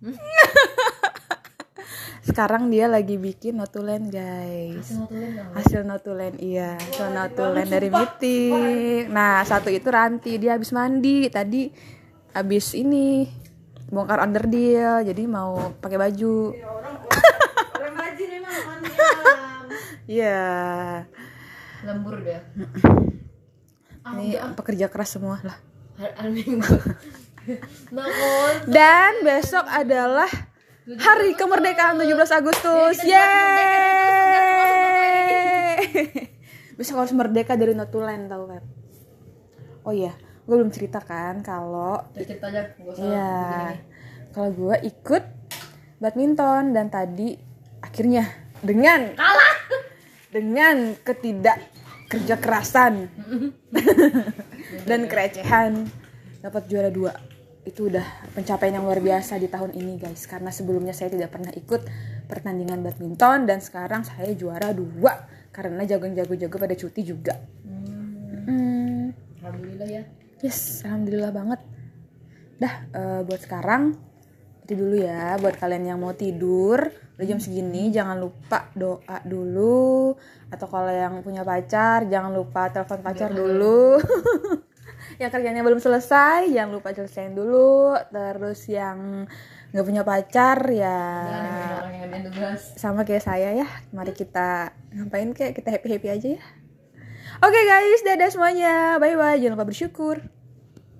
sekarang dia lagi bikin notulen guys. Hasil notulen iya. Hasil notulen dari meeting nah satu itu Ranti. Dia habis mandi. Tadi habis ini bongkar underdeal jadi mau pakai baju. Mandi iya. Lembur dia. Ini pekerja keras semua lah dan besok adalah hari kemerdekaan 17 Agustus. Yeay. besok harus merdeka dari notulen tau kan oh iya gue belum cerita kan kalau cerita aja gak usah Iya. Kalau gue ikut badminton dan tadi akhirnya dengan kalah. dengan ketidak kerja kerasan dan kerecehan dapat juara dua itu udah pencapaian yang luar biasa di tahun ini guys karena sebelumnya saya tidak pernah ikut pertandingan badminton dan sekarang saya juara dua karena jago-jago-jago pada cuti juga Hmm. alhamdulillah ya Yes, alhamdulillah banget. Dah, eh, buat sekarang itu dulu ya. Buat kalian yang mau tidur, udah jam segini, jangan lupa doa dulu. Atau kalau yang punya pacar, jangan lupa telepon pacar dulu. yang kerjanya belum selesai, jangan lupa selesaiin dulu. Terus yang nggak punya pacar ya sama kayak saya ya. Mari kita ngapain kayak kita happy happy aja ya. Oke guys, dadah semuanya. Bye bye. Jangan lupa bersyukur.